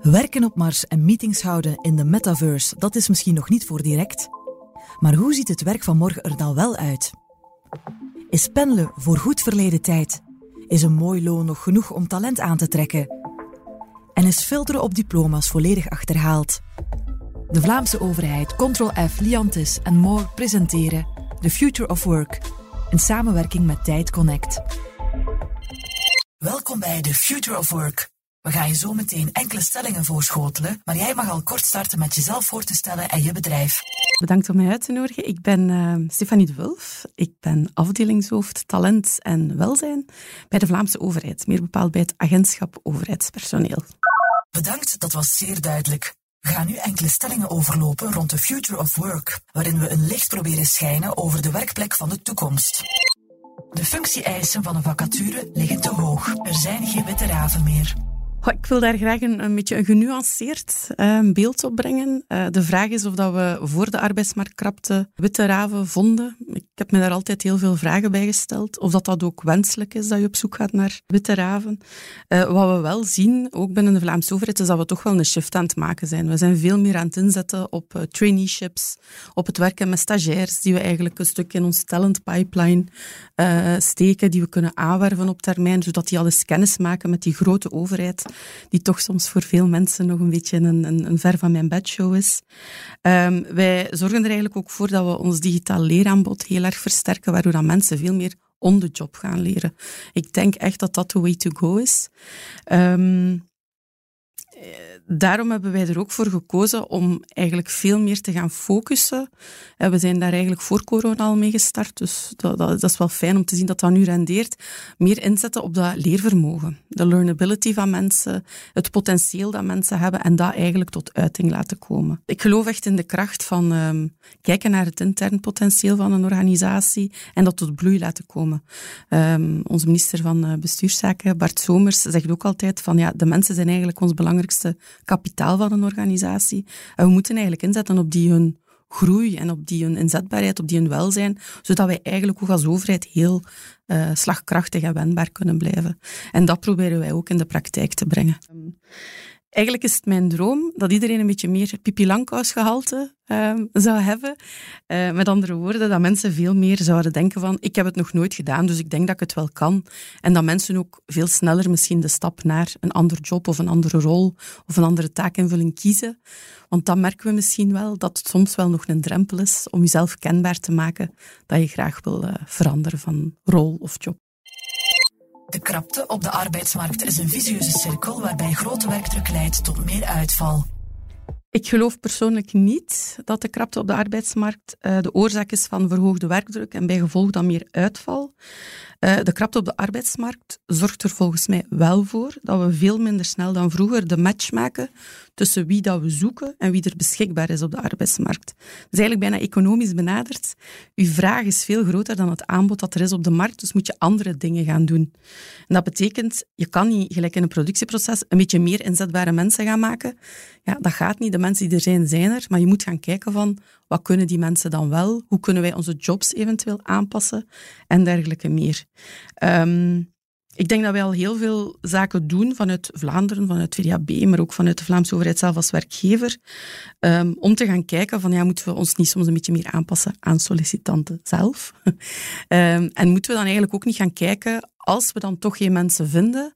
Werken op Mars en meetings houden in de metaverse, dat is misschien nog niet voor direct. Maar hoe ziet het werk van morgen er dan wel uit? Is pendelen voor goed verleden tijd? Is een mooi loon nog genoeg om talent aan te trekken? En is filteren op diploma's volledig achterhaald? De Vlaamse overheid, Control F, Liantis en More presenteren The Future of Work in samenwerking met Tijd Connect. Welkom bij The Future of Work. We gaan je zo meteen enkele stellingen voorschotelen, maar jij mag al kort starten met jezelf voor te stellen en je bedrijf. Bedankt om mij uit te nodigen. Ik ben uh, Stefanie de Wulf. Ik ben afdelingshoofd talent en welzijn bij de Vlaamse overheid, meer bepaald bij het agentschap overheidspersoneel. Bedankt, dat was zeer duidelijk. We gaan nu enkele stellingen overlopen rond de Future of Work, waarin we een licht proberen schijnen over de werkplek van de toekomst. De functie-eisen van een vacature liggen te hoog. Er zijn geen witte raven meer. Ik wil daar graag een, een beetje een genuanceerd uh, beeld op brengen. Uh, de vraag is of dat we voor de arbeidsmarktkrapte witte raven vonden. Heb me daar altijd heel veel vragen bij gesteld. Of dat dat ook wenselijk is dat je op zoek gaat naar witte raven. Uh, wat we wel zien, ook binnen de Vlaamse overheid, is dat we toch wel een shift aan het maken zijn. We zijn veel meer aan het inzetten op traineeships, op het werken met stagiairs, die we eigenlijk een stuk in ons talent pipeline steken, die we kunnen aanwerven op termijn, zodat die al eens kennis maken met die grote overheid die toch soms voor veel mensen nog een beetje een, een, een ver van mijn bedshow is. Um, wij zorgen er eigenlijk ook voor dat we ons digitaal leeraanbod heel erg versterken, waardoor dat mensen veel meer on the job gaan leren. Ik denk echt dat dat de way to go is. Um, daarom hebben wij er ook voor gekozen om eigenlijk veel meer te gaan focussen. We zijn daar eigenlijk voor corona al mee gestart, dus dat, dat, is wel fijn om te zien dat dat nu rendeert. Meer inzetten op dat leervermogen, de learnability van mensen, het potentieel dat mensen hebben en dat eigenlijk tot uiting laten komen. Ik geloof echt in de kracht van um, kijken naar het intern potentieel van een organisatie en dat tot bloei laten komen. Um, onze minister van eh, Bestuurszaken, Bart Somers, zegt ook altijd van ja, de mensen zijn eigenlijk ons belangrijkste kapitaal van een organisatie. En we moeten eigenlijk inzetten op die hun groei en op die hun inzetbaarheid, op die hun welzijn, zodat wij eigenlijk ook als overheid heel uh, slagkrachtig en wendbaar kunnen blijven. En dat proberen wij ook in de praktijk te brengen. Eigenlijk is het mijn droom dat iedereen een beetje meer Pipi Langkous-gehalte uh, zou hebben. Uh, met andere woorden, dat mensen veel meer zouden denken van ik heb het nog nooit gedaan, dus ik denk dat ik het wel kan. En dat mensen ook veel sneller misschien de stap naar een ander job of een andere rol of een andere taakinvulling kiezen. Want dan merken we misschien wel dat het soms wel nog een drempel is om jezelf kenbaar te maken dat je graag wil uh, veranderen van rol of job. De krapte op de arbeidsmarkt is een visieuze cirkel waarbij grote werkdruk leidt tot meer uitval. Ik geloof persoonlijk niet dat de krapte op de arbeidsmarkt uh, de oorzaak is van verhoogde werkdruk en bij gevolg dan meer uitval. Uh, de krapte op de arbeidsmarkt zorgt er volgens mij wel voor dat we veel minder snel dan vroeger de match maken tussen wie dat we zoeken en wie er beschikbaar is op de arbeidsmarkt. Dat is eigenlijk bijna economisch benaderd. Uw vraag is veel groter dan het aanbod dat er is op de markt, dus moet je andere dingen gaan doen. En dat betekent, je kan niet gelijk in een productieproces een beetje meer inzetbare mensen gaan maken. Ja, dat gaat niet. De mensen die er zijn, zijn er. Maar je moet gaan kijken van, wat kunnen die mensen dan wel? Hoe kunnen wij onze jobs eventueel aanpassen? En dergelijke meer. Um, ik denk dat wij al heel veel zaken doen vanuit Vlaanderen, vanuit VDAB, maar ook vanuit de Vlaamse overheid zelf als werkgever, um, om te gaan kijken van ja, moeten we ons niet soms een beetje meer aanpassen aan sollicitanten zelf? um, en moeten we dan eigenlijk ook niet gaan kijken, als we dan toch geen mensen vinden,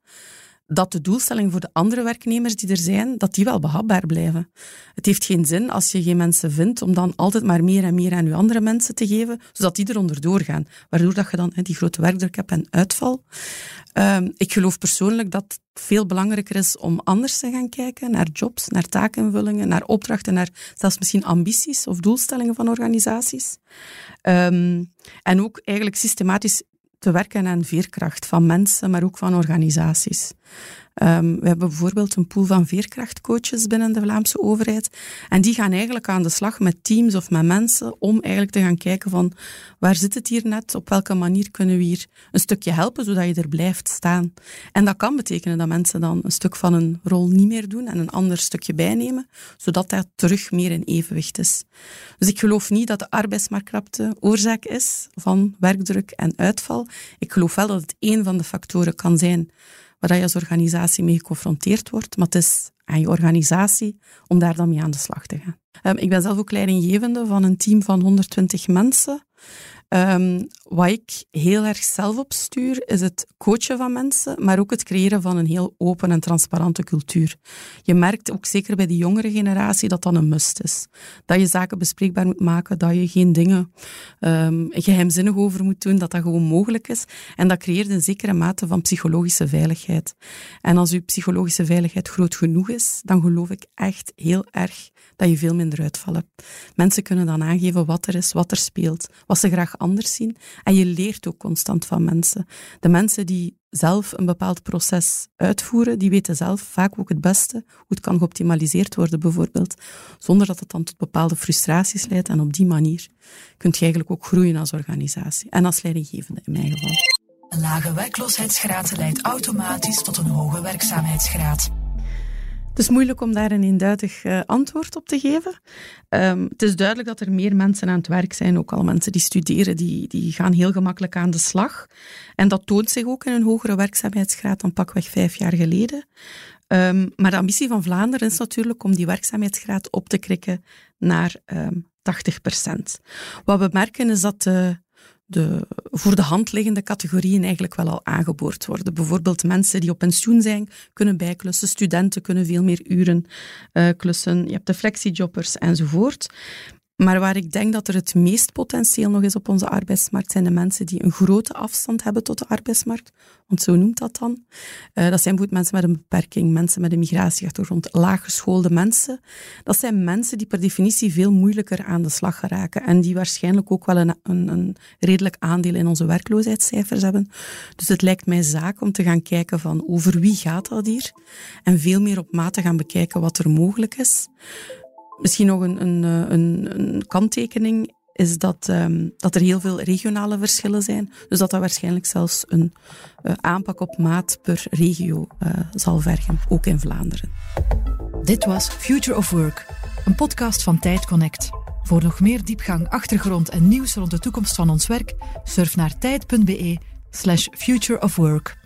dat de doelstellingen voor de andere werknemers die er zijn, dat die wel behapbaar blijven. Het heeft geen zin als je geen mensen vindt om dan altijd maar meer en meer aan je andere mensen te geven, zodat die eronder doorgaan. Waardoor dat je dan die grote werkdruk hebt en uitval. Um, ik geloof persoonlijk dat het veel belangrijker is om anders te gaan kijken naar jobs, naar taakinvullingen, naar opdrachten, naar zelfs misschien ambities of doelstellingen van organisaties. Um, en ook eigenlijk systematisch te werken aan veerkracht van mensen, maar ook van organisaties. Um, we hebben bijvoorbeeld een pool van veerkrachtcoaches binnen de Vlaamse overheid. En die gaan eigenlijk aan de slag met teams of met mensen om eigenlijk te gaan kijken van waar zit het hier net, op welke manier kunnen we hier een stukje helpen zodat je er blijft staan. En dat kan betekenen dat mensen dan een stuk van een rol niet meer doen en een ander stukje bijnemen, zodat dat terug meer in evenwicht is. Dus ik geloof niet dat de arbeidsmarktkrapte oorzaak is van werkdruk en uitval. Ik geloof wel dat het één van de factoren kan zijn waar je als organisatie mee geconfronteerd wordt, maar het is aan je organisatie om daar dan mee aan de slag te gaan. Ehm, ik ben zelf ook leidinggevende van een team van 120 mensen. Um, wat ik heel erg zelf op stuur, is het coachen van mensen, maar ook het creëren van een heel open en transparante cultuur. Je merkt ook zeker bij de jongere generatie dat dat een must is. Dat je zaken bespreekbaar moet maken, dat je geen dingen um, geheimzinnig over moet doen, dat dat gewoon mogelijk is. En dat creëert een zekere mate van psychologische veiligheid. En als uw psychologische veiligheid groot genoeg is, dan geloof ik echt heel erg dat je veel minder uitval hebt. Mensen kunnen dan aangeven wat er is, wat er speelt, wat ze graag anders zien. En je leert ook constant van mensen. De mensen die zelf een bepaald proces uitvoeren, die weten zelf vaak ook het beste hoe het kan geoptimaliseerd worden, bijvoorbeeld. Zonder dat het dan tot bepaalde frustraties leidt. En op die manier kun je eigenlijk ook groeien als organisatie. En als leidinggevende in mijn geval. Een lage werkloosheidsgraad leidt automatisch tot een hoge werkzaamheidsgraad. Het is moeilijk om daar een eenduidig uh, antwoord op te geven. Um, het is duidelijk dat er meer mensen aan het werk zijn, ook al mensen die studeren, die, die gaan heel gemakkelijk aan de slag. En dat toont zich ook in een hogere werkzaamheidsgraad dan pakweg vijf jaar geleden. Um, maar de ambitie van Vlaanderen is natuurlijk om die werkzaamheidsgraad op te krikken naar um, ehm, 80% Wat we merken is dat de de voor de hand liggende categorieën eigenlijk wel al aangeboord worden. Bijvoorbeeld mensen die op pensioen zijn, kunnen bijklussen. Studenten kunnen veel meer uren uh, klussen. Je hebt de flexiejobbers enzovoort. Maar waar ik denk dat er het meest potentieel nog is op onze arbeidsmarkt, zijn de mensen die een grote afstand hebben tot de arbeidsmarkt. Want zo noemt dat dan. Uh, dat zijn bijvoorbeeld mensen met een beperking, mensen met een migratieachtergrond, laaggeschoolde mensen. Dat zijn mensen die per definitie veel moeilijker aan de slag geraken en die waarschijnlijk ook wel een, een, een redelijk aandeel in onze werkloosheidscijfers hebben. Dus het lijkt mij zaak om te gaan kijken van over wie gaat dat hier en veel meer op maat te gaan bekijken wat er mogelijk is. Misschien nog een, een, eh, een, een kanttekening is dat, um, dat er heel veel regionale verschillen zijn. Dus dat dat waarschijnlijk zelfs een uh, aanpak op maat per regio uh, zal vergen, ook in Vlaanderen. Dit was Future of Work, een podcast van Tijd Connect. Voor nog meer diepgang, achtergrond en nieuws rond de toekomst van ons werk, surf naar tijd.be slash future of work.